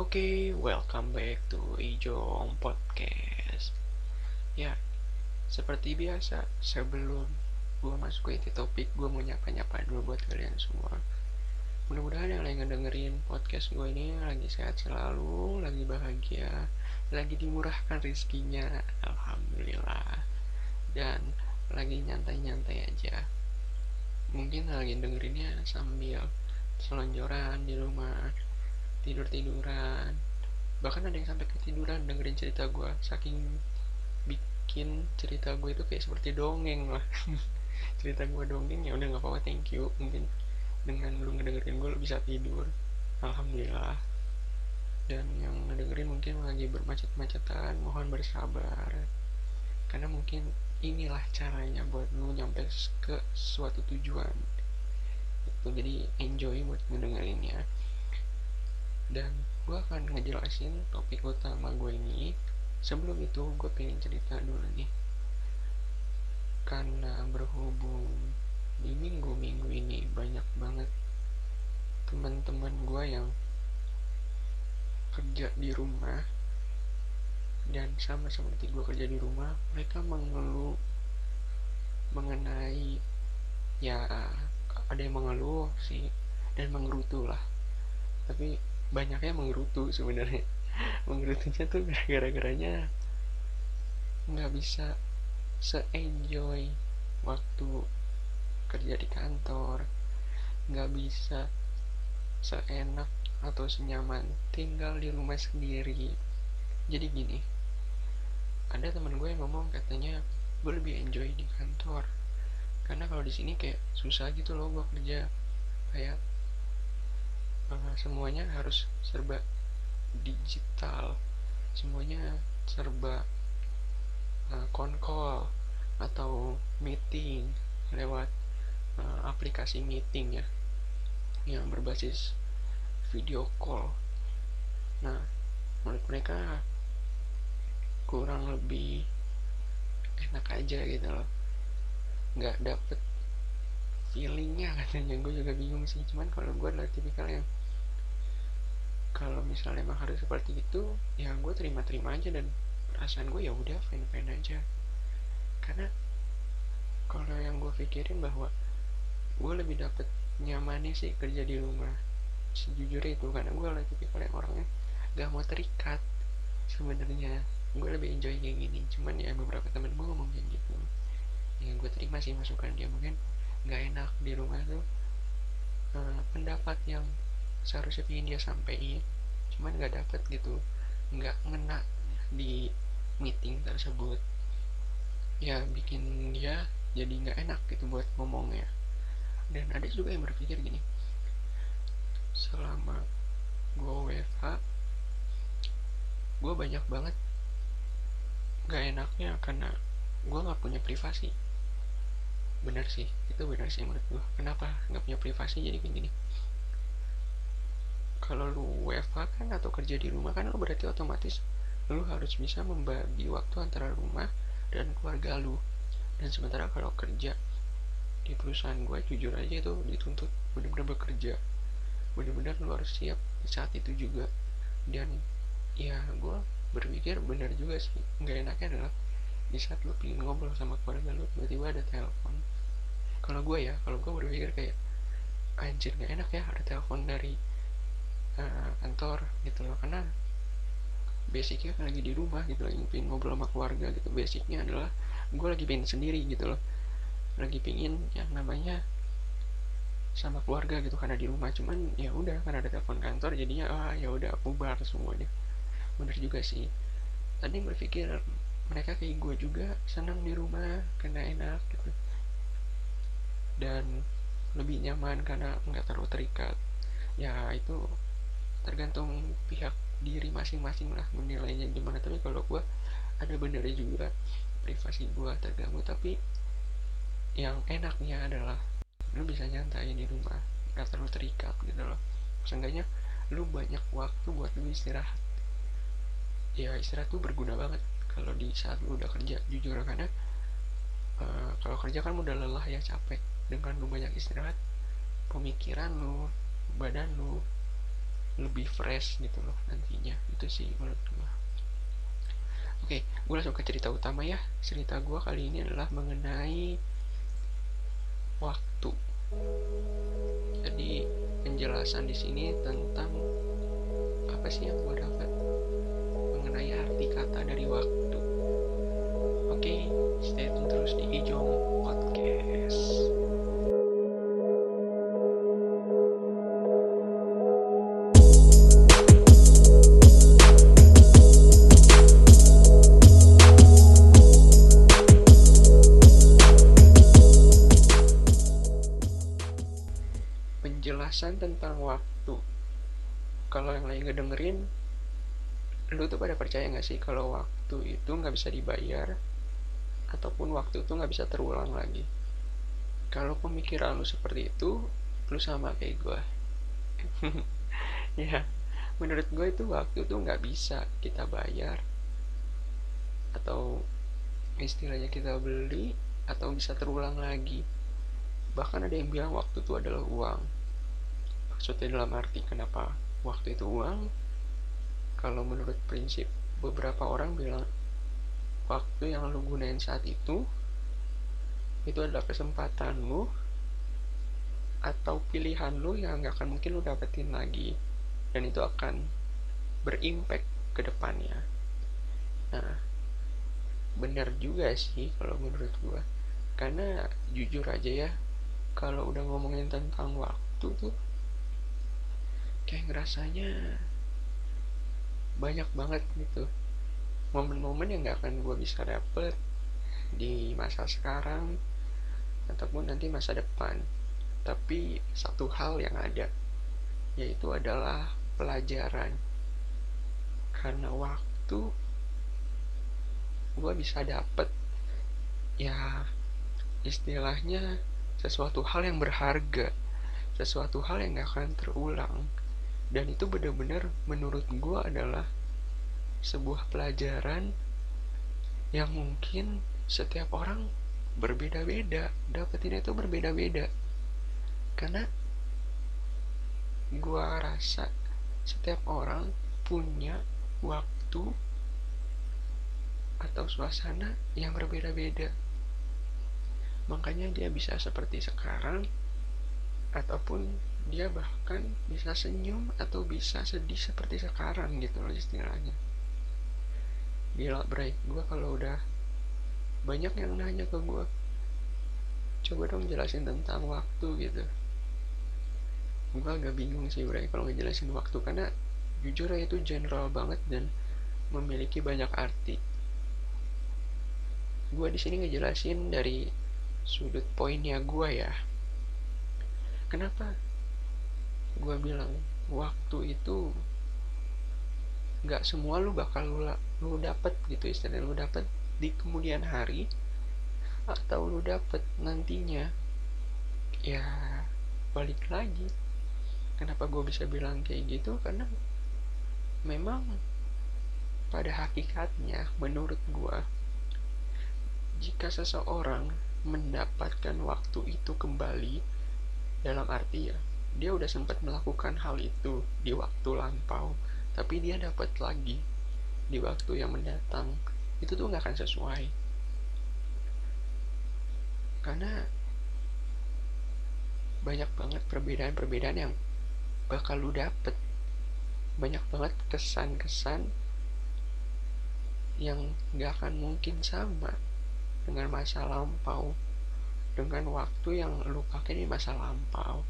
Oke, okay, welcome back to Ijong Podcast. Ya, seperti biasa, sebelum gue masuk ke topik, gue mau nyapa-nyapa dulu buat kalian semua. Mudah-mudahan yang lagi ngedengerin podcast gue ini lagi sehat selalu, lagi bahagia, lagi dimurahkan rizkinya, alhamdulillah. Dan lagi nyantai-nyantai aja. Mungkin lagi dengerinnya sambil selonjoran di rumah, tidur tiduran bahkan ada yang sampai ketiduran dengerin cerita gue saking bikin cerita gue itu kayak seperti dongeng lah. Cerita gue dongeng ya udah nggak apa-apa thank you. Mungkin dengan lu ngedengerin gue lu bisa tidur. Alhamdulillah. Dan yang ngedengerin mungkin lagi bermacet-macetan mohon bersabar. Karena mungkin inilah caranya buat lu nyampe ke suatu tujuan. Itu jadi enjoy buat ngedengerinnya dan gue akan ngejelasin topik utama gue ini. Sebelum itu gue pengen cerita dulu nih. Karena berhubung di minggu-minggu ini banyak banget teman-teman gue yang kerja di rumah dan sama seperti gue kerja di rumah mereka mengeluh mengenai ya ada yang mengeluh sih dan menggerutu lah. Tapi banyaknya menggerutu sebenarnya. Menggerutunya tuh gara-garanya nggak bisa se-enjoy waktu kerja di kantor. Nggak bisa seenak atau senyaman tinggal di rumah sendiri. Jadi gini ada teman gue yang ngomong katanya gue lebih enjoy di kantor. Karena kalau di sini kayak susah gitu loh gue kerja. Kayak uh, semuanya harus serba digital. Semuanya serba uh, konkol atau meeting lewat uh, aplikasi meeting ya yang berbasis video call. Nah menurut mereka kurang lebih enak aja gitu loh. Nggak dapet feelingnya katanya. Gue juga bingung sih. Cuman kalau gue adalah tipikal yang kalau misalnya emang harus seperti itu ya gue terima-terima aja dan perasaan gue ya udah fine-fine aja. Karena kalau yang gue pikirin bahwa gue lebih dapet nyamannya sih kerja di rumah sejujurnya itu. Karena gue lagi tipikal yang orangnya gak mau terikat sebenarnya. Gue lebih enjoy kayak gini. Cuman ya beberapa temen gue ngomong kayak gitu. Yang gue terima sih masukan dia. Mungkin gak enak di rumah tuh uh, pendapat yang seharusnya ingin dia sampaikan cuman nggak dapet gitu. Nggak ngena di meeting tersebut. Ya bikin dia jadi nggak enak gitu buat ngomongnya. Dan ada juga yang berpikir gini. Selama gue WFH gue banyak banget gak enaknya karena gue nggak punya privasi. Benar sih itu benar sih menurut gue kenapa nggak punya privasi? Jadi kayak gini kalau lu WFH kan atau kerja di rumah kan lu berarti otomatis lu harus bisa membagi waktu antara rumah dan keluarga lu. Dan sementara kalau kerja di perusahaan gue jujur aja itu dituntut benar-benar bekerja. Benar-benar lu harus siap saat itu juga. Dan ya gue berpikir benar juga sih. Nggak enaknya adalah di saat lu pengen ngobrol sama keluarga lu tiba-tiba ada telepon. Kalau gue ya kalau gue berpikir kayak anjir nggak enak ya ada telepon dari uh, kantor gitu loh. Karena basicnya kan lagi di rumah gitu lagi pengen ngobrol sama keluarga gitu. Basicnya adalah gue lagi pengen sendiri gitu loh. Lagi pengen yang namanya sama keluarga gitu karena di rumah. Cuman ya udah karena ada telepon kantor jadinya ah ya udah bubar semuanya. Bener juga sih. Tadi berpikir mereka kayak gue juga senang di rumah karena enak gitu. Dan lebih nyaman karena nggak terlalu terikat. Ya itu tergantung pihak diri masing-masing lah menilainya gimana. Tapi kalau gue ada benernya juga. Privasi gue terganggu. Tapi yang enaknya adalah lu bisa nyantai di rumah. Gak terlalu terikat gitu loh. Seenggaknya lu banyak waktu buat lu istirahat. Ya istirahat tuh berguna banget. Kalau di saat lu udah kerja jujur karena uh, kalau kerja kan udah lelah ya capek. Dengan lu banyak istirahat pemikiran lu badan lu lebih fresh gitu loh nantinya. Itu sih menurut gue oke gue langsung ke cerita utama ya. Cerita gue kali ini adalah mengenai waktu. Jadi penjelasan di sini tentang apa sih yang gue dapat mengenai arti kata dari waktu. Oke stay tune terus di Ijong waktu. Kalau yang lain ngedengerin lu tuh pada percaya nggak sih kalau waktu itu nggak bisa dibayar ataupun waktu itu nggak bisa terulang lagi? Kalau pemikiran lu seperti itu lu sama kayak gue ya menurut gue itu waktu tuh nggak bisa kita bayar atau istilahnya kita beli atau bisa terulang lagi. Bahkan ada yang bilang waktu itu adalah uang maksudnya dalam arti kenapa waktu itu uang? Kalau menurut prinsip beberapa orang bilang waktu yang lu gunain saat itu itu adalah kesempatan lu atau pilihan lu yang nggak akan mungkin lu dapetin lagi. Dan itu akan berimpact ke depannya. Nah benar juga sih kalau menurut gua. Karena jujur aja ya kalau udah ngomongin tentang waktu tuh kayak ngerasanya banyak banget gitu. Momen-momen yang gak akan gue bisa dapet di masa sekarang ataupun nanti masa depan. Tapi satu hal yang ada yaitu adalah pelajaran. Karena waktu gue bisa dapet ya istilahnya sesuatu hal yang berharga sesuatu hal yang gak akan terulang dan itu benar-benar menurut gue adalah sebuah pelajaran yang mungkin setiap orang berbeda-beda dapetin itu berbeda-beda. Karena gue rasa setiap orang punya waktu atau suasana yang berbeda-beda. Makanya dia bisa seperti sekarang ataupun dia bahkan bisa senyum atau bisa sedih seperti sekarang gitu loh istilahnya. Gila bray. Gue kalau udah banyak yang nanya ke gue coba dong jelasin tentang waktu gitu. Gue agak bingung sih bray kalau ngejelasin waktu. Karena jujur itu general banget dan memiliki banyak arti. Gue di sini ngejelasin dari sudut poinnya gue ya. Kenapa gue bilang waktu itu nggak semua lu bakal lu, lu dapet gitu istilahnya lu dapet di kemudian hari atau lu dapet nantinya ya balik lagi. Kenapa gue bisa bilang kayak gitu? Karena memang pada hakikatnya menurut gue jika seseorang mendapatkan waktu itu kembali dalam arti ya dia udah sempat melakukan hal itu di waktu lampau tapi dia dapat lagi di waktu yang mendatang. Itu tuh nggak akan sesuai. Karena banyak banget perbedaan-perbedaan yang bakal lu dapet. Banyak banget kesan-kesan yang nggak akan mungkin sama dengan masa lampau dengan waktu yang lu pakai di masa lampau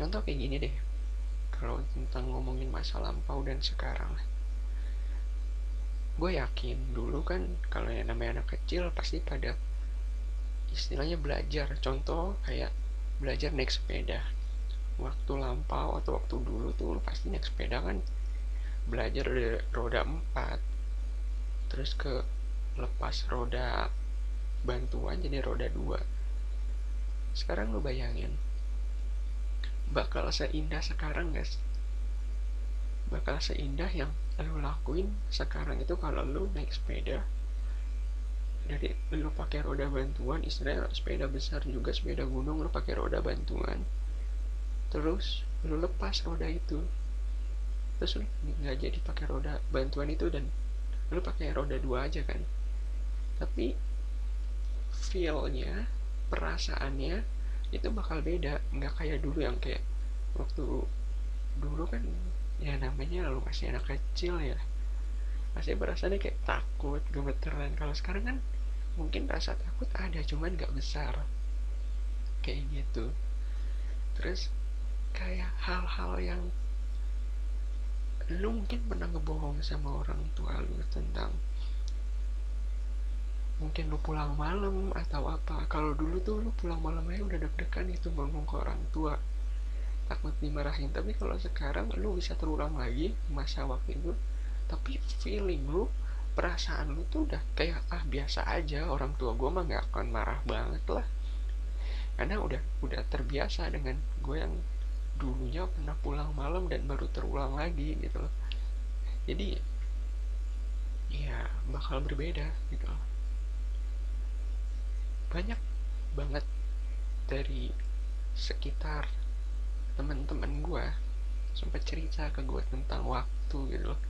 contoh kayak gini deh. Kalau tentang ngomongin masa lampau dan sekarang. Gue yakin dulu kan kalau yang namanya anak kecil pasti pada istilahnya belajar. Contoh kayak belajar naik sepeda. Waktu lampau atau waktu dulu tuh lu pasti naik sepeda kan. Belajar dari roda 4 terus ke lepas roda bantuan jadi roda 2 sekarang lu bayangin bakal seindah sekarang guys. Bakal seindah yang lu lakuin sekarang itu kalau lu naik sepeda. Dari lu pakai roda bantuan istilahnya sepeda besar juga sepeda gunung lu pakai roda bantuan. Terus lu lepas roda itu. Terus lu nggak jadi pakai roda bantuan itu dan lu pakai roda dua aja kan? Tapi feelnya perasaannya itu bakal beda nggak kayak dulu yang kayak waktu dulu kan ya namanya lu masih anak kecil ya. Masih perasaannya kayak takut gemeteran. Kalau sekarang kan mungkin rasa takut ada cuman nggak besar. Kayak gitu. Terus kayak hal-hal yang lu mungkin pernah ngebohong sama orang tua lu tentang mungkin lu pulang malam atau apa. Kalau dulu tuh lu pulang malam aja udah deg-degan itu ngomong ke orang tua. Takut dimarahin. Tapi kalau sekarang lu bisa terulang lagi masa waktu itu. Tapi feeling lu perasaan lu tuh udah kayak ah biasa aja orang tua gue mah nggak akan marah banget lah. Karena udah udah terbiasa dengan gue yang dulunya pernah pulang malam dan baru terulang lagi gitu loh. Jadi ya bakal berbeda gitu. loh banyak banget dari sekitar teman-teman gue sempat cerita ke gue tentang waktu gitu loh.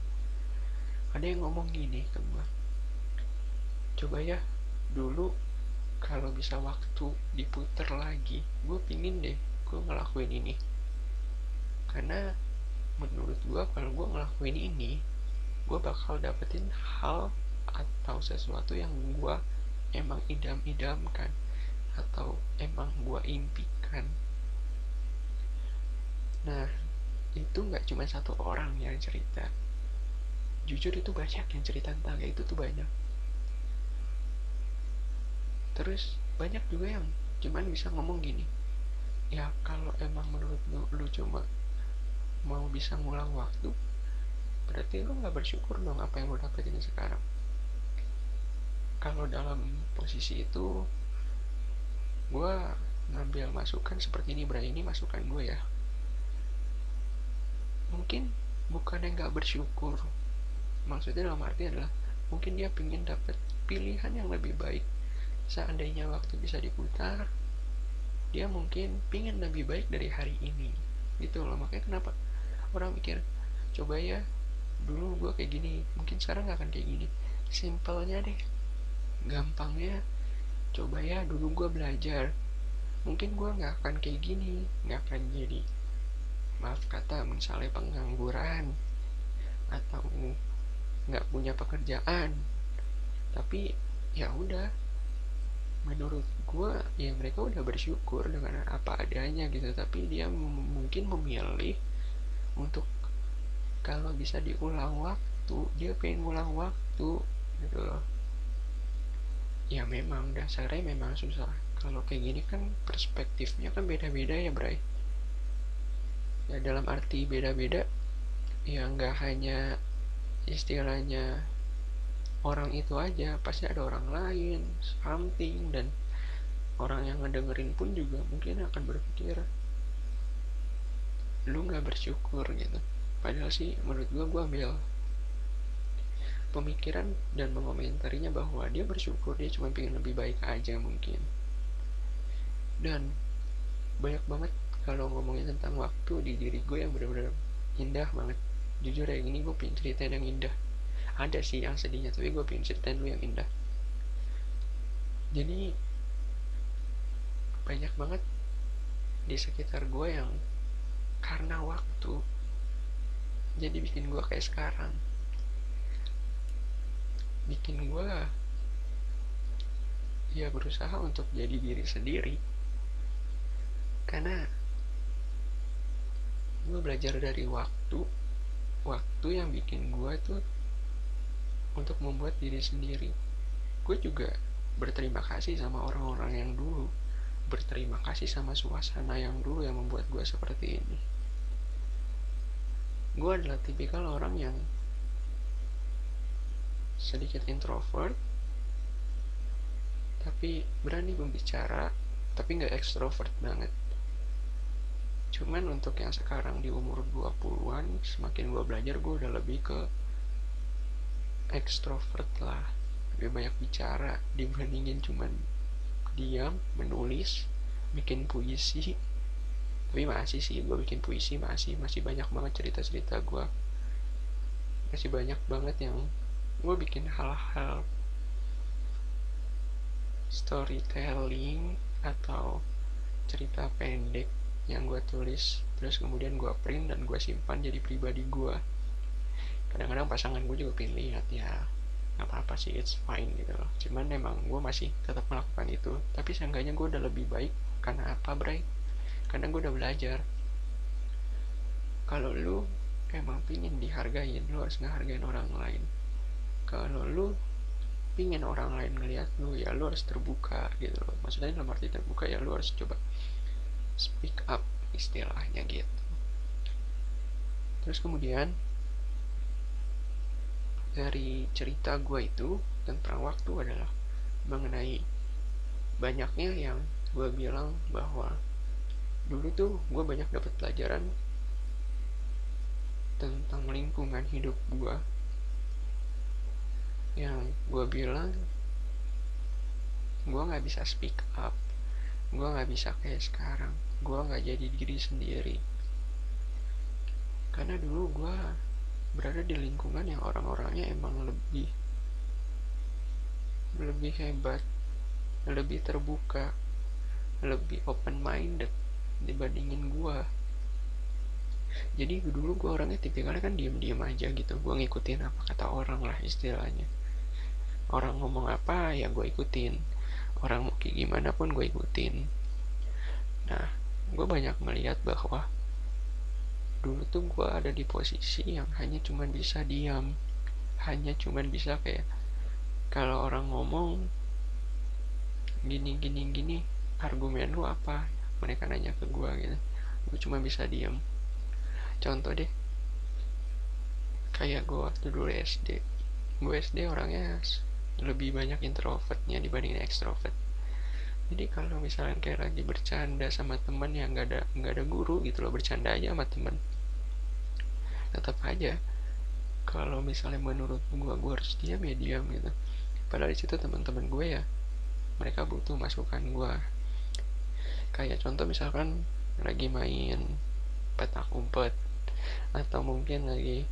Ada yang ngomong gini ke gue coba ya dulu kalau bisa waktu diputer lagi gue pingin deh gue ngelakuin ini. Karena menurut gue kalau gue ngelakuin ini gue bakal dapetin hal atau sesuatu yang gue emang idam-idamkan atau emang gue impikan. Nah itu nggak cuma satu orang yang cerita. Jujur itu banyak yang cerita tentang itu tuh banyak. Terus banyak juga yang cuman bisa ngomong gini ya kalau emang menurut lu, lu cuma mau bisa ngulang waktu berarti lu nggak bersyukur dong apa yang lu dapetin sekarang kalau dalam posisi itu gue ngambil masukan seperti ini berarti ini masukan gue ya. Mungkin bukan yang nggak bersyukur. Maksudnya dalam arti adalah mungkin dia ingin dapat pilihan yang lebih baik. Seandainya waktu bisa diputar dia mungkin pingin lebih baik dari hari ini. Gitu loh makanya kenapa orang mikir coba ya dulu gue kayak gini mungkin sekarang gak akan kayak gini. Simpelnya deh gampangnya coba ya dulu gue belajar. Mungkin gue nggak akan kayak gini nggak akan jadi maaf kata misalnya pengangguran atau nggak punya pekerjaan. Tapi ya udah menurut gue ya mereka udah bersyukur dengan apa adanya gitu. Tapi dia mungkin memilih untuk kalau bisa diulang waktu dia pengen ulang waktu gitu loh ya memang dasarnya memang susah. Kalau kayak gini kan perspektifnya kan beda-beda ya Bray. Ya dalam arti beda-beda ya nggak hanya istilahnya orang itu aja pasti ada orang lain something dan orang yang ngedengerin pun juga mungkin akan berpikir lu nggak bersyukur gitu. Padahal sih menurut gua gua ambil pemikiran dan mengomentarinya bahwa dia bersyukur dia cuma pengen lebih baik aja mungkin. Dan banyak banget kalau ngomongin tentang waktu di diri gue yang benar-benar indah banget. Jujur ya ini gue pengen ceritain yang indah. Ada sih yang sedihnya tapi gue pengen ceritain lu yang indah. Jadi banyak banget di sekitar gue yang karena waktu jadi bikin gue kayak sekarang bikin gue ya berusaha untuk jadi diri sendiri. Karena gue belajar dari waktu waktu yang bikin gue tuh untuk membuat diri sendiri. Gue juga berterima kasih sama orang-orang yang dulu berterima kasih sama suasana yang dulu yang membuat gue seperti ini. Gue adalah tipikal orang yang sedikit introvert tapi berani berbicara tapi nggak ekstrovert banget. Cuman untuk yang sekarang di umur 20-an semakin gue belajar gue udah lebih ke ekstrovert lah. Lebih banyak bicara dibandingin cuman diam menulis bikin puisi. Tapi masih sih gue bikin puisi masih masih banyak banget cerita cerita gue masih banyak banget yang gue bikin hal-hal storytelling atau cerita pendek yang gue tulis terus kemudian gue print dan gue simpan jadi pribadi gue kadang-kadang pasangan gue juga pengen lihat ya apa-apa sih it's fine gitu loh. Cuman emang gue masih tetap melakukan itu. Tapi seenggaknya gue udah lebih baik karena apa Bray? Karena gue udah belajar. Kalau lu emang pingin dihargain lu harus ngehargain orang lain kalau lu pingin orang lain ngeliat lu ya lu harus terbuka gitu loh. Maksudnya dalam arti terbuka ya lu harus coba speak up istilahnya gitu. Terus kemudian dari cerita gue itu tentang waktu adalah mengenai banyaknya yang gue bilang bahwa dulu tuh gue banyak dapat pelajaran tentang lingkungan hidup gue yang gue bilang gue nggak bisa speak up. Gue nggak bisa kayak sekarang. Gue nggak jadi diri sendiri. Karena dulu gue berada di lingkungan yang orang-orangnya emang lebih lebih hebat lebih terbuka lebih open minded dibandingin gue jadi dulu gue orangnya tipikalnya kan diem-diem aja gitu. Gue ngikutin apa kata orang lah istilahnya orang ngomong apa ya gue ikutin. Orang mau kayak gimana pun gue ikutin. Nah gue banyak melihat bahwa dulu tuh gue ada di posisi yang hanya cuman bisa diam. Hanya cuman bisa kayak kalau orang ngomong gini gini gini argumen lu apa? Mereka nanya ke gue gitu. Gue cuma bisa diam. Contoh deh. Kayak gue waktu dulu SD gue SD orangnya lebih banyak introvertnya dibanding extrovert jadi kalau misalnya kayak lagi bercanda sama teman yang nggak ada nggak ada guru gitu loh bercanda aja sama teman tetap aja kalau misalnya menurut gue gue harus diam ya diam gitu. Padahal di situ teman-teman gue ya mereka butuh masukan gue kayak contoh misalkan lagi main petak umpet atau mungkin lagi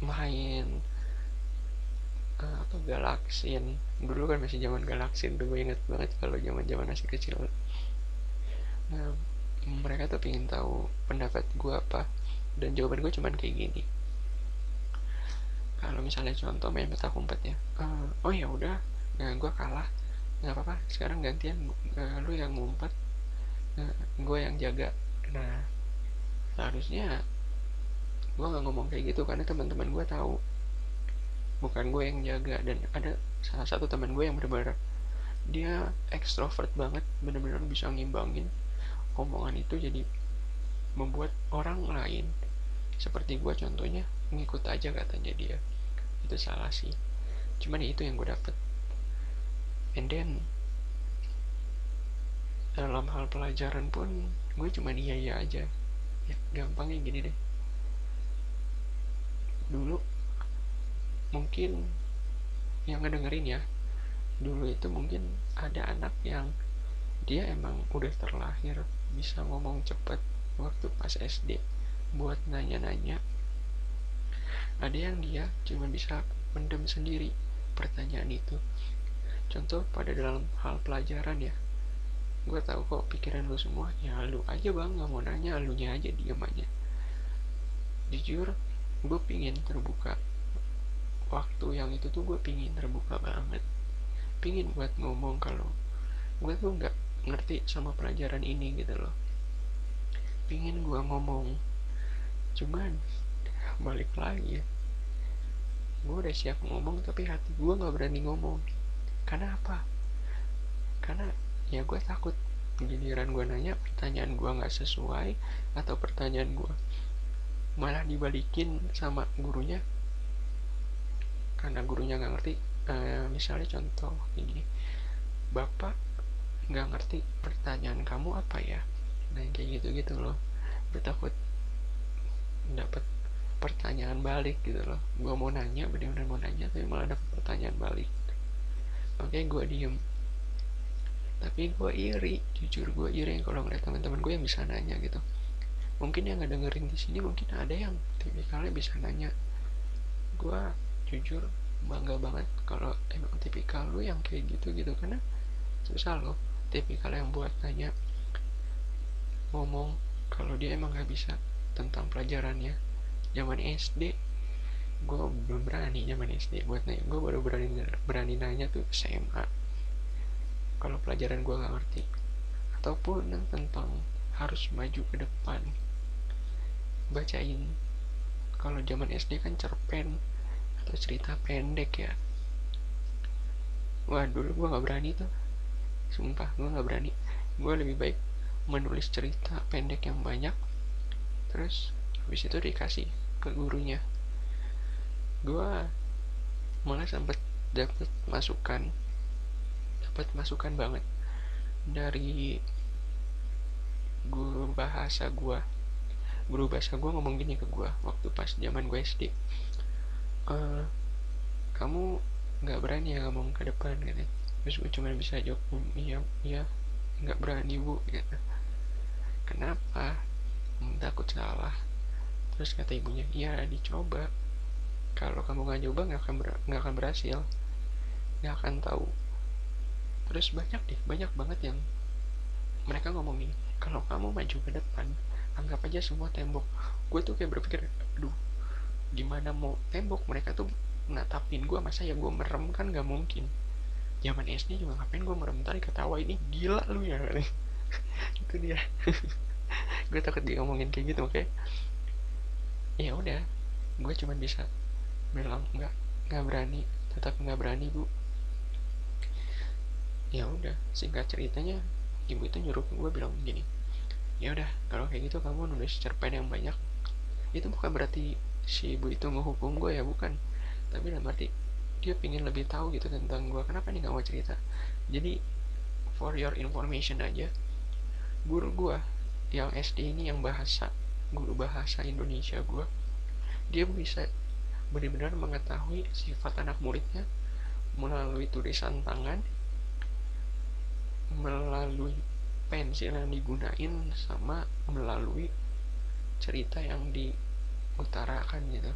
main apa galaksin dulu kan masih zaman galaksin tuh gue inget banget kalau zaman zaman masih kecil. Nah mereka tuh pengen tahu pendapat gue apa dan jawaban gue cuman kayak gini. Kalau misalnya contoh main petak umpet ya uh, oh ya udah nah gue kalah nggak apa-apa sekarang gantian uh, lu yang ngumpet uh, gue yang jaga. Nah seharusnya gue nggak ngomong kayak gitu karena teman-teman gue tahu bukan gue yang jaga dan ada salah satu teman gue yang benar-benar dia ekstrovert banget benar-benar bisa ngimbangin omongan itu jadi membuat orang lain seperti gue contohnya ngikut aja katanya dia. Itu salah sih. Cuman itu yang gue dapet. And then dalam hal pelajaran pun gue cuma iya iya aja. Ya gampangnya gini deh. Dulu mungkin yang ngedengerin ya dulu itu mungkin ada anak yang dia emang udah terlahir bisa ngomong cepet waktu pas SD buat nanya-nanya. Ada yang dia cuma bisa mendem sendiri pertanyaan itu. Contoh pada dalam hal pelajaran ya gue tahu kok pikiran lu semua ya lu aja bang nggak mau nanya lu nya aja diam aja. Jujur gue pingin terbuka waktu yang itu tuh gue pingin terbuka banget. Pingin buat ngomong kalau gue tuh nggak ngerti sama pelajaran ini gitu loh. Pingin gue ngomong. Cuman balik lagi. Gue udah siap ngomong tapi hati gue nggak berani ngomong. Karena apa karena ya gue takut giliran gue nanya pertanyaan gue nggak sesuai atau pertanyaan gue malah dibalikin sama gurunya karena gurunya nggak ngerti uh, misalnya contoh ini bapak nggak ngerti pertanyaan kamu apa ya? Nah kayak gitu gitu loh. Gue takut dapat pertanyaan balik gitu loh. Gue mau nanya benar-benar mau nanya tapi malah dapat pertanyaan balik. Makanya gue diem. Tapi gue iri jujur gue iri kalau ngeliat teman-teman gue yang bisa nanya gitu. Mungkin yang nggak dengerin di sini mungkin ada yang tipikalnya bisa nanya. Gue jujur bangga banget kalau emang tipikal lu yang kayak gitu gitu. Karena susah loh tipikal yang buat tanya ngomong kalau dia emang gak bisa tentang pelajarannya. Zaman SD gue belum berani zaman SD buat nanya. Gue baru berani berani nanya tuh SMA kalau pelajaran gue nggak ngerti. Ataupun tentang harus maju ke depan. Bacain. Kalau zaman SD kan cerpen atau cerita pendek ya. Wah dulu gue nggak berani tuh. Sumpah gue nggak berani. Gue lebih baik menulis cerita pendek yang banyak terus habis itu dikasih ke gurunya. Gue malah sempat dapat masukan dapat masukan banget dari guru bahasa gue guru bahasa gue ngomong gini ke gue waktu pas zaman gue SD eh, kamu nggak berani ya ngomong ke depan gitu. Terus gue cuma bisa jawab mm, iya iya. Nggak berani bu gitu. Kenapa? Hmm, takut salah. Terus kata ibunya iya dicoba. Kalau kamu nggak coba nggak akan nggak akan berhasil. Nggak akan tahu. Terus banyak deh banyak banget yang mereka ngomong nih kalau kamu maju ke depan anggap aja semua tembok. Gue tuh kayak berpikir aduh gimana mau tembok? Mereka tuh natapin gue masa ya gue merem? Kan gak mungkin. Zaman SD juga ngapain gue merem? Tadi ketawa ini gila lu ya. Itu dia. Gue takut dia ngomongin kayak gitu oke? Ya udah gue cuma bisa bilang nggak nggak berani tetap nggak berani bu. Ya udah singkat ceritanya ibu itu nyuruh gue bilang gini ya udah kalau kayak gitu kamu nulis cerpen yang banyak. Itu bukan berarti si ibu itu ngehukum gue ya bukan. Tapi dalam arti dia pingin lebih tahu gitu tentang gue kenapa nih gak mau cerita? Jadi for your information aja guru gue yang SD ini yang bahasa guru bahasa Indonesia gue dia bisa benar-benar mengetahui sifat anak muridnya melalui tulisan tangan melalui pensil yang digunain sama melalui cerita yang diutarakan gitu.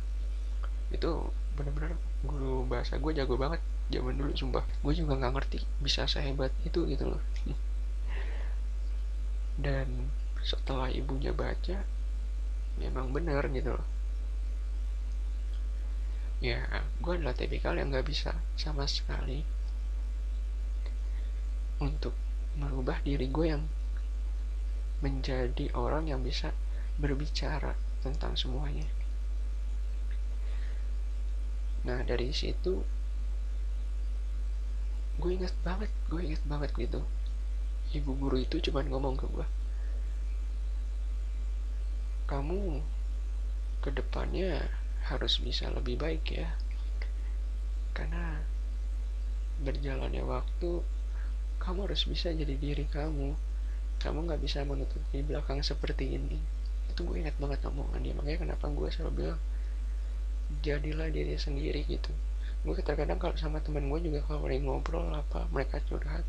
Itu bener-bener guru bahasa gue jago banget zaman dulu sumpah. Gue juga nggak ngerti bisa sehebat itu gitu loh. Dan setelah ibunya baca memang bener gitu loh. Ya gue adalah tipikal yang nggak bisa sama sekali untuk merubah diri gue yang menjadi orang yang bisa berbicara tentang semuanya. Nah dari situ gue ingat banget, gue ingat banget gitu. Ibu guru itu cuma ngomong ke gue, kamu ke depannya harus bisa lebih baik ya, karena berjalannya waktu kamu harus bisa jadi diri kamu kamu nggak bisa menutup di belakang seperti ini itu gue ingat banget omongan dia. Makanya kenapa gue selalu bilang jadilah diri sendiri gitu. Gue terkadang kalau sama temen gue juga kalau lagi ngobrol apa mereka curhat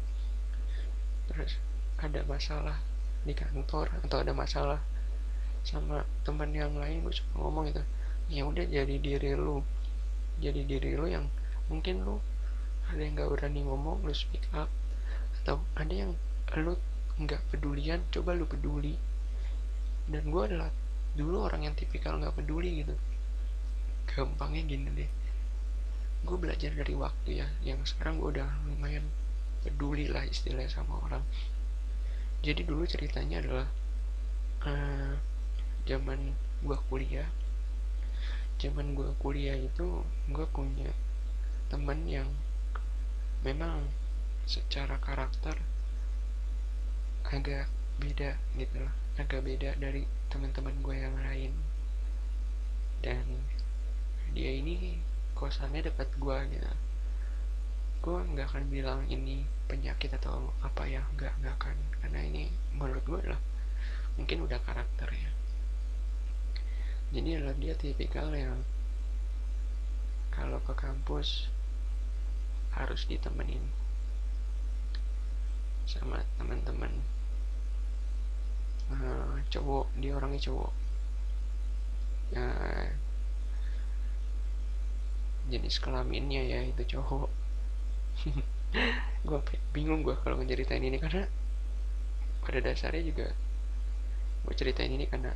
terus ada masalah di kantor atau ada masalah sama teman yang lain gue suka ngomong itu ya udah jadi diri lu. Jadi diri lu yang mungkin lu ada yang gak berani ngomong lu speak up atau ada yang lu nggak pedulian coba lu peduli dan gue adalah dulu orang yang tipikal nggak peduli gitu. Gampangnya gini deh. Gue belajar dari waktu ya. Yang sekarang gue udah lumayan peduli lah istilahnya sama orang. Jadi dulu ceritanya adalah uh, zaman gue kuliah. Zaman gue kuliah itu gue punya teman yang memang secara karakter agak beda gitu loh agak beda dari teman-teman gue yang lain. Dan dia ini kosannya dekat gue gitu gue nggak akan bilang ini penyakit atau apa ya nggak nggak akan. Karena ini menurut gue lah mungkin udah karakter ya. Jadi adalah dia tipikal yang kalau ke kampus harus ditemenin sama teman-teman uh, cowok dia orangnya cowok. Uh, jenis kelaminnya ya itu cowok. Gue bingung gue kalau ngeceritain ini karena pada dasarnya juga gue ceritain ini karena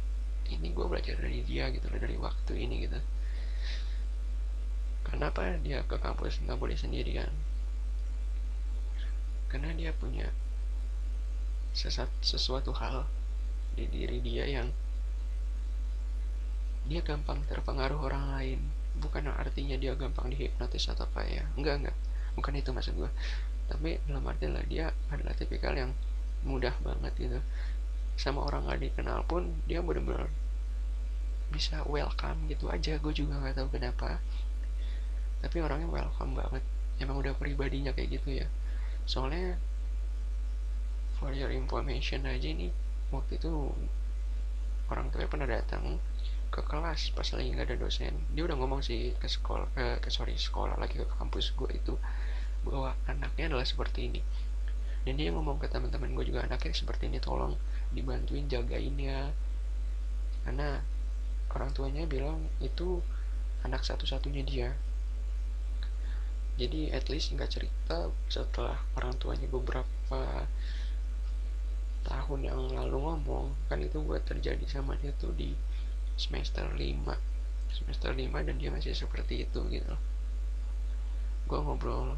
ini gue belajar dari dia gitu loh dari waktu ini gitu. Kenapa dia ke kampus nggak boleh sendirian? Karena dia punya sesat, sesuatu hal di diri dia yang dia gampang terpengaruh orang lain. Bukan artinya dia gampang dihipnotis atau apa ya. Enggak enggak. Bukan itu maksud gue tapi dalam arti lah dia adalah tipikal yang mudah banget gitu. Sama orang gak dikenal pun dia bener-bener bisa welcome gitu aja. Gue juga nggak tahu kenapa. Tapi orangnya welcome banget. Emang udah pribadinya kayak gitu ya. Soalnya for your information aja nih waktu itu orang tuanya pernah datang ke kelas pas lagi nggak ada dosen. Dia udah ngomong sih ke sekolah ke, ke sorry sekolah lagi ke kampus gue itu bahwa anaknya adalah seperti ini. Dan dia ngomong ke teman-teman gue juga anaknya seperti ini tolong dibantuin jagain ya. Karena orang tuanya bilang itu anak satu-satunya dia. Jadi at least nggak cerita setelah orang tuanya beberapa tahun yang lalu ngomong kan itu gue terjadi sama dia tuh di semester 5 semester 5 dan dia masih seperti itu gitu. Gue ngobrol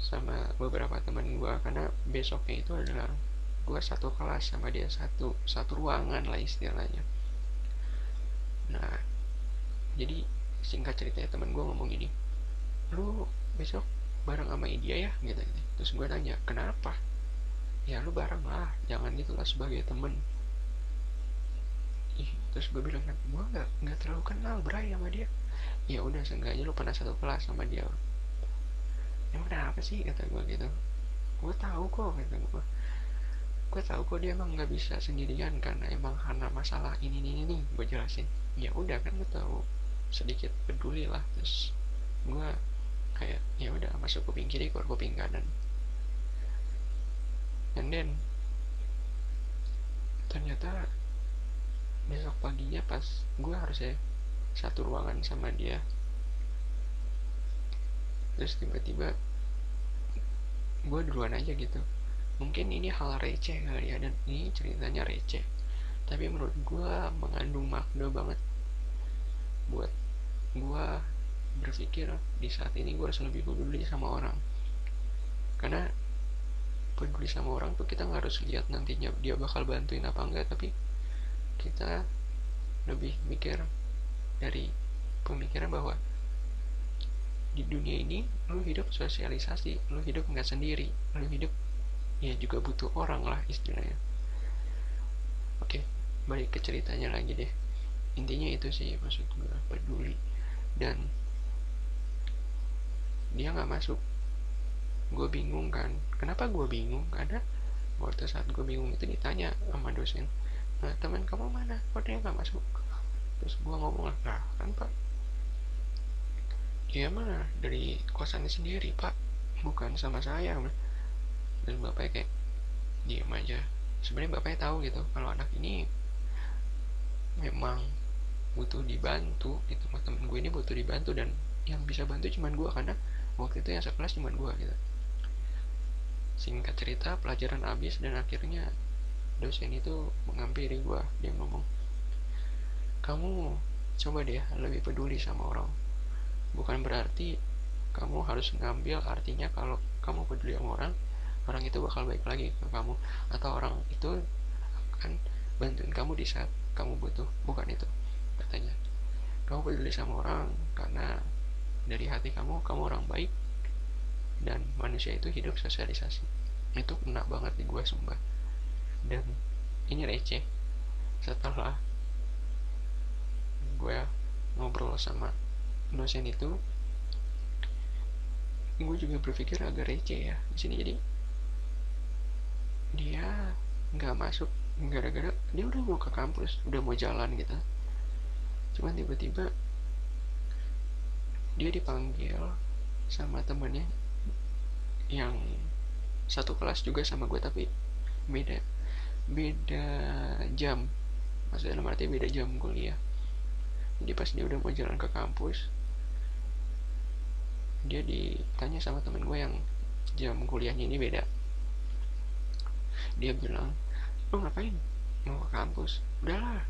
sama beberapa teman gue karena besoknya itu adalah gue satu kelas sama dia satu satu ruangan lah istilahnya. Nah jadi singkat ceritanya teman gue ngomong gini lu besok bareng sama India ya gitu, gitu. terus gue nanya kenapa ya lu bareng lah. Jangan gitulah sebagai temen. Ih, terus gue bilang kan gue nggak nggak terlalu kenal Bray sama dia. Ya udah seenggaknya lu pernah satu kelas sama dia. Emang kenapa sih? kata gue gitu. Gue tahu kok kata gue gue tahu kok dia emang nggak bisa sendirian karena emang karena masalah ini ini ini gue jelasin. Ya udah kan gue tahu. Sedikit peduli lah. Terus gue kayak ya udah masuk kuping kiri keluar kuping kanan and then ternyata besok paginya pas gue harus ya satu ruangan sama dia. Terus tiba-tiba gue duluan aja gitu. Mungkin ini hal receh kali ya dan ini ceritanya receh. Tapi menurut gue mengandung makna banget buat gue berpikir di saat ini gue harus lebih peduli sama orang. Karena peduli sama orang tuh kita nggak harus lihat nantinya dia bakal bantuin apa enggak tapi kita lebih mikir dari pemikiran bahwa di dunia ini lu hidup sosialisasi lu hidup nggak sendiri lu hidup ya juga butuh orang lah istilahnya. Oke balik ke ceritanya lagi deh. Intinya itu sih maksud gue peduli. Dan dia nggak masuk gue bingung kan. Kenapa gue bingung? Karena waktu saat gue bingung itu ditanya sama dosen nah teman kamu mana? Kok dia nggak masuk. Terus gue ngomong lah kan pak. Dia mana dari kosannya sendiri pak. Bukan sama saya dan bapaknya kayak diam aja. Sebenarnya bapaknya tahu gitu kalau anak ini memang butuh dibantu gitu. Temen gue ini butuh dibantu dan yang bisa bantu cuman gue karena waktu itu yang sekelas cuma dua gitu singkat cerita pelajaran habis dan akhirnya dosen itu menghampiri gue dia ngomong kamu coba deh lebih peduli sama orang. Bukan berarti kamu harus ngambil artinya kalau kamu peduli sama orang orang itu bakal baik lagi ke kamu. Atau orang itu akan bantuin kamu di saat kamu butuh. Bukan itu katanya. Kamu peduli sama orang karena dari hati kamu kamu orang baik dan manusia itu hidup sosialisasi. Itu kena banget di gue sumpah. Dan ini receh. Setelah gue ngobrol sama dosen itu gue juga berpikir agak receh ya di sini. Jadi dia nggak masuk gara-gara dia udah mau ke kampus udah mau jalan gitu. Cuman tiba-tiba dia dipanggil sama temennya yang satu kelas juga sama gue tapi beda beda jam. Maksudnya dalam arti beda jam kuliah. Jadi pas dia udah mau jalan ke kampus dia ditanya sama temen gue yang jam kuliahnya ini beda. Dia bilang lu ngapain? Mau ke kampus? Udahlah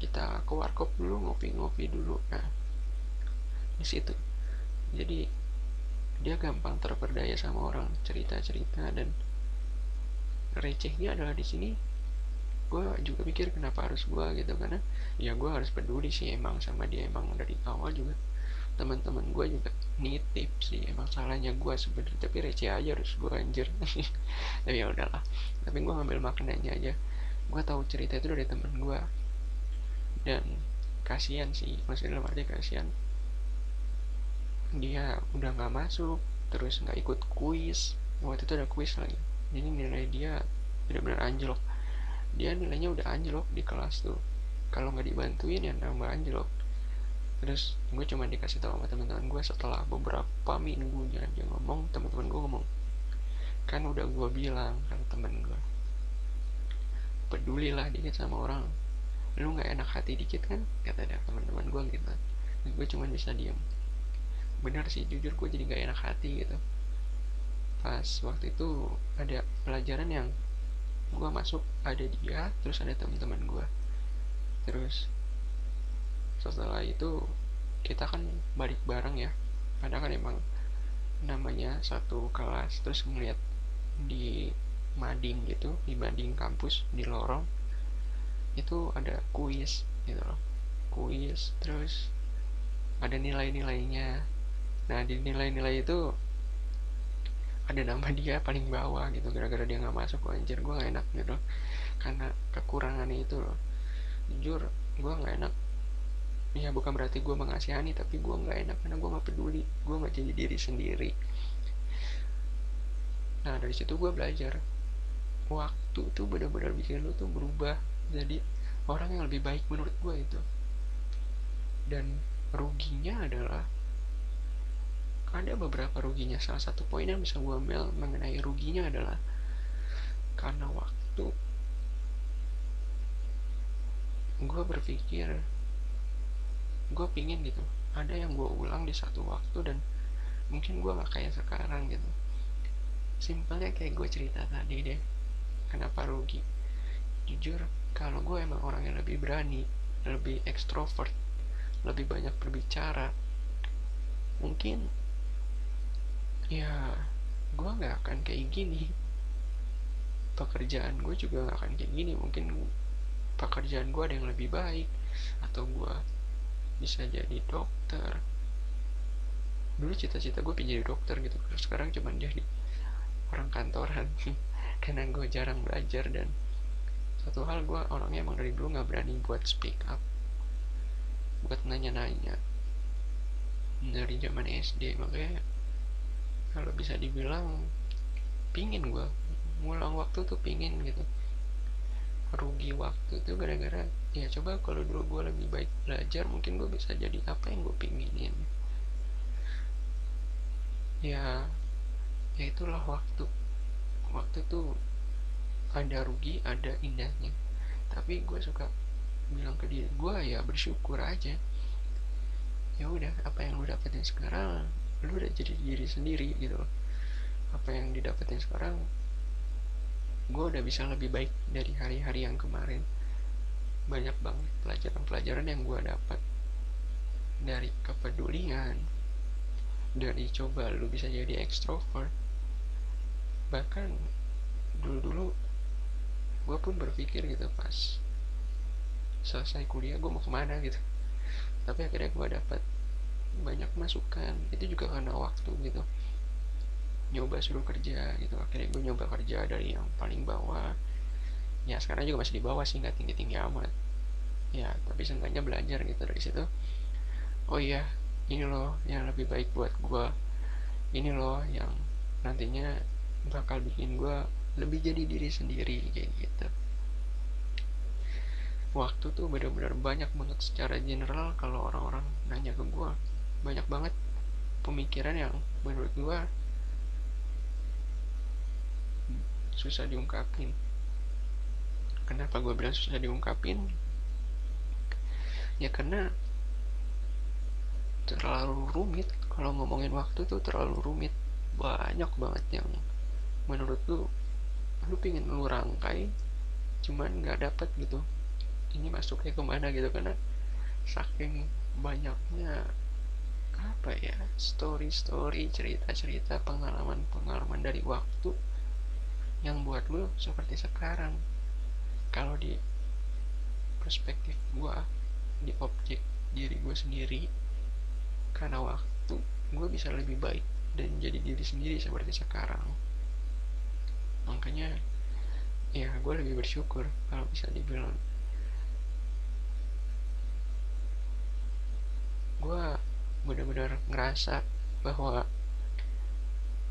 kita ke warkop dulu ngopi-ngopi dulu. Nah di situ. Jadi dia gampang terperdaya sama orang cerita-cerita dan recehnya adalah di sini gue juga pikir kenapa harus gue gitu karena ya gue harus peduli sih emang sama dia emang dari awal juga teman-teman gue juga nitip sih emang salahnya gue sebenarnya tapi receh aja harus gue anjir. Tapi ya udahlah tapi gue ngambil maknanya aja. Gue tahu cerita itu dari teman gue dan kasihan sih maksudnya dalam arti kasihan dia udah nggak masuk terus nggak ikut kuis. Waktu itu ada kuis lagi. Jadi nilai dia benar-benar anjlok. Dia nilainya udah anjlok di kelas tuh. Kalau nggak dibantuin ya nambah anjlok. Terus gue cuma dikasih tahu sama teman-teman gue setelah beberapa minggunya dia ngomong teman-teman gue ngomong kan udah gue bilang kan temen gue pedulilah dikit sama orang. Lu nggak enak hati dikit kan? kata dia teman-teman gue gitu dan gue cuma bisa diem benar sih jujur gue jadi nggak enak hati gitu. Pas waktu itu ada pelajaran yang gue masuk ada dia terus ada teman-teman gue terus setelah itu kita kan balik bareng ya. Padahal kan emang namanya satu kelas terus ngeliat di mading gitu di mading kampus di lorong itu ada kuis gitu loh. Kuis terus ada nilai-nilainya nah di nilai-nilai itu ada nama dia paling bawah gitu gara-gara dia nggak masuk kok anjir gue nggak enak gitu. Karena kekurangannya itu loh. Jujur gue nggak enak. Ya bukan berarti gue mengasihani tapi gue nggak enak karena gue nggak peduli. Gue nggak jadi diri sendiri. Nah dari situ gue belajar. Waktu tuh benar-benar bikin lo tuh berubah jadi orang yang lebih baik menurut gue itu. Dan ruginya adalah ada beberapa ruginya. Salah satu poin yang bisa gue ambil mengenai ruginya adalah karena waktu. Gue berpikir gue pingin gitu. Ada yang gue ulang di satu waktu dan mungkin gue gak kayak sekarang gitu. Simpelnya kayak gue cerita tadi deh kenapa rugi. Jujur kalau gue emang orang yang lebih berani lebih ekstrovert lebih banyak berbicara mungkin ya gue nggak akan kayak gini. Pekerjaan gue juga nggak akan kayak gini. Mungkin pekerjaan gue ada yang lebih baik. Atau gue bisa jadi dokter. Dulu cita-cita gue pengen jadi dokter gitu. Sekarang cuma jadi orang kantoran. Karena gue jarang belajar dan satu hal gue orangnya emang dari dulu nggak berani buat speak up. Buat nanya-nanya. Dari zaman SD makanya kalau bisa dibilang pingin gue ngulang waktu tuh pingin gitu. Rugi waktu tuh gara-gara ya coba kalau dulu gue lebih baik belajar mungkin gue bisa jadi apa yang gue pinginin. Ya ya itulah waktu. Waktu tuh ada rugi ada indahnya. Tapi gue suka bilang ke dia gue ya bersyukur aja. Ya udah apa yang lu dapetin sekarang lu udah jadi diri sendiri gitu. Loh apa yang didapetin sekarang gue udah bisa lebih baik dari hari-hari yang kemarin. Banyak banget pelajaran-pelajaran yang gue dapat dari kepedulian dari coba lu bisa jadi ekstrovert. Bahkan dulu-dulu gue pun berpikir gitu pas selesai kuliah gue mau ke mana gitu. Tapi akhirnya gue dapat banyak masukan. Itu juga karena waktu gitu. Nyoba suruh kerja gitu. Akhirnya gue nyoba kerja dari yang paling bawah. Ya sekarang juga masih di bawah sih nggak tinggi tinggi amat. Ya tapi seenggaknya belajar gitu dari situ. Oh iya ini loh yang lebih baik buat gue ini loh yang nantinya bakal bikin gue lebih jadi diri sendiri kayak gitu. Waktu tuh benar-benar banyak banget secara general kalau orang-orang nanya ke gue banyak banget pemikiran yang menurut gue susah diungkapin. Kenapa gue bilang susah diungkapin? Ya karena terlalu rumit. Kalau ngomongin waktu tuh terlalu rumit. Banyak banget yang menurut lu lu pingin lu rangkai cuman nggak dapet gitu. Ini masuknya ke mana gitu? Karena saking banyaknya apa ya? Story story cerita cerita pengalaman pengalaman dari waktu yang buat lu seperti sekarang. Kalau di perspektif gua di objek diri gue sendiri karena waktu gue bisa lebih baik dan jadi diri sendiri seperti sekarang. Makanya ya gue lebih bersyukur kalau bisa dibilang. Gue benar-benar ngerasa bahwa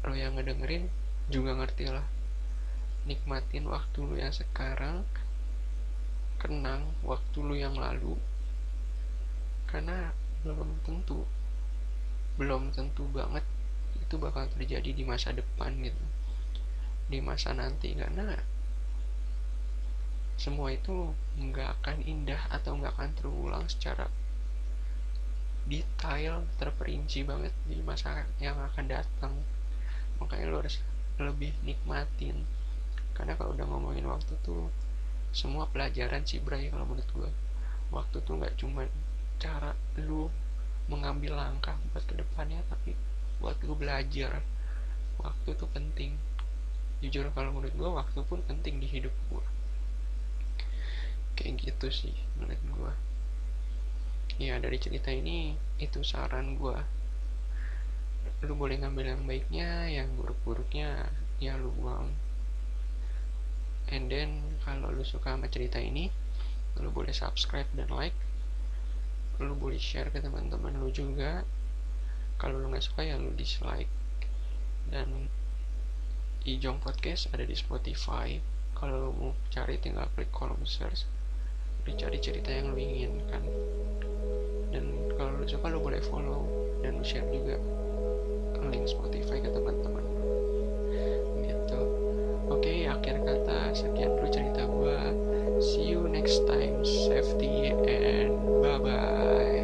lo yang ngedengerin juga ngerti lah. Nikmatin waktu lu yang sekarang kenang waktu lu yang lalu karena belum tentu belum tentu banget itu bakal terjadi di masa depan gitu. Di masa nanti karena semua itu nggak akan indah atau nggak akan terulang secara detail terperinci banget di masa yang akan datang. Makanya lo harus lebih nikmatin. Karena kalau udah ngomongin waktu tuh semua pelajaran sih Bray kalau menurut gue waktu tuh nggak cuma cara lu mengambil langkah buat ke depannya tapi buat lu belajar. Waktu tuh penting. Jujur kalau menurut gue waktu pun penting di hidup gue kayak gitu sih menurut gue ya dari cerita ini itu saran gue lu boleh ngambil yang baiknya yang buruk-buruknya ya lu buang. And then kalau lu suka sama cerita ini lu boleh subscribe dan like. Lu boleh share ke teman-teman lu juga. Kalau lu nggak suka ya lu dislike. Dan Ijong Podcast ada di Spotify. Kalau lu mau cari tinggal klik kolom search lu cari cerita yang lu inginkan dan kalau lo suka lo boleh follow dan share juga link Spotify ke teman-teman. Gitu. Oke akhir kata sekian dulu cerita gua. See you next time safety and bye bye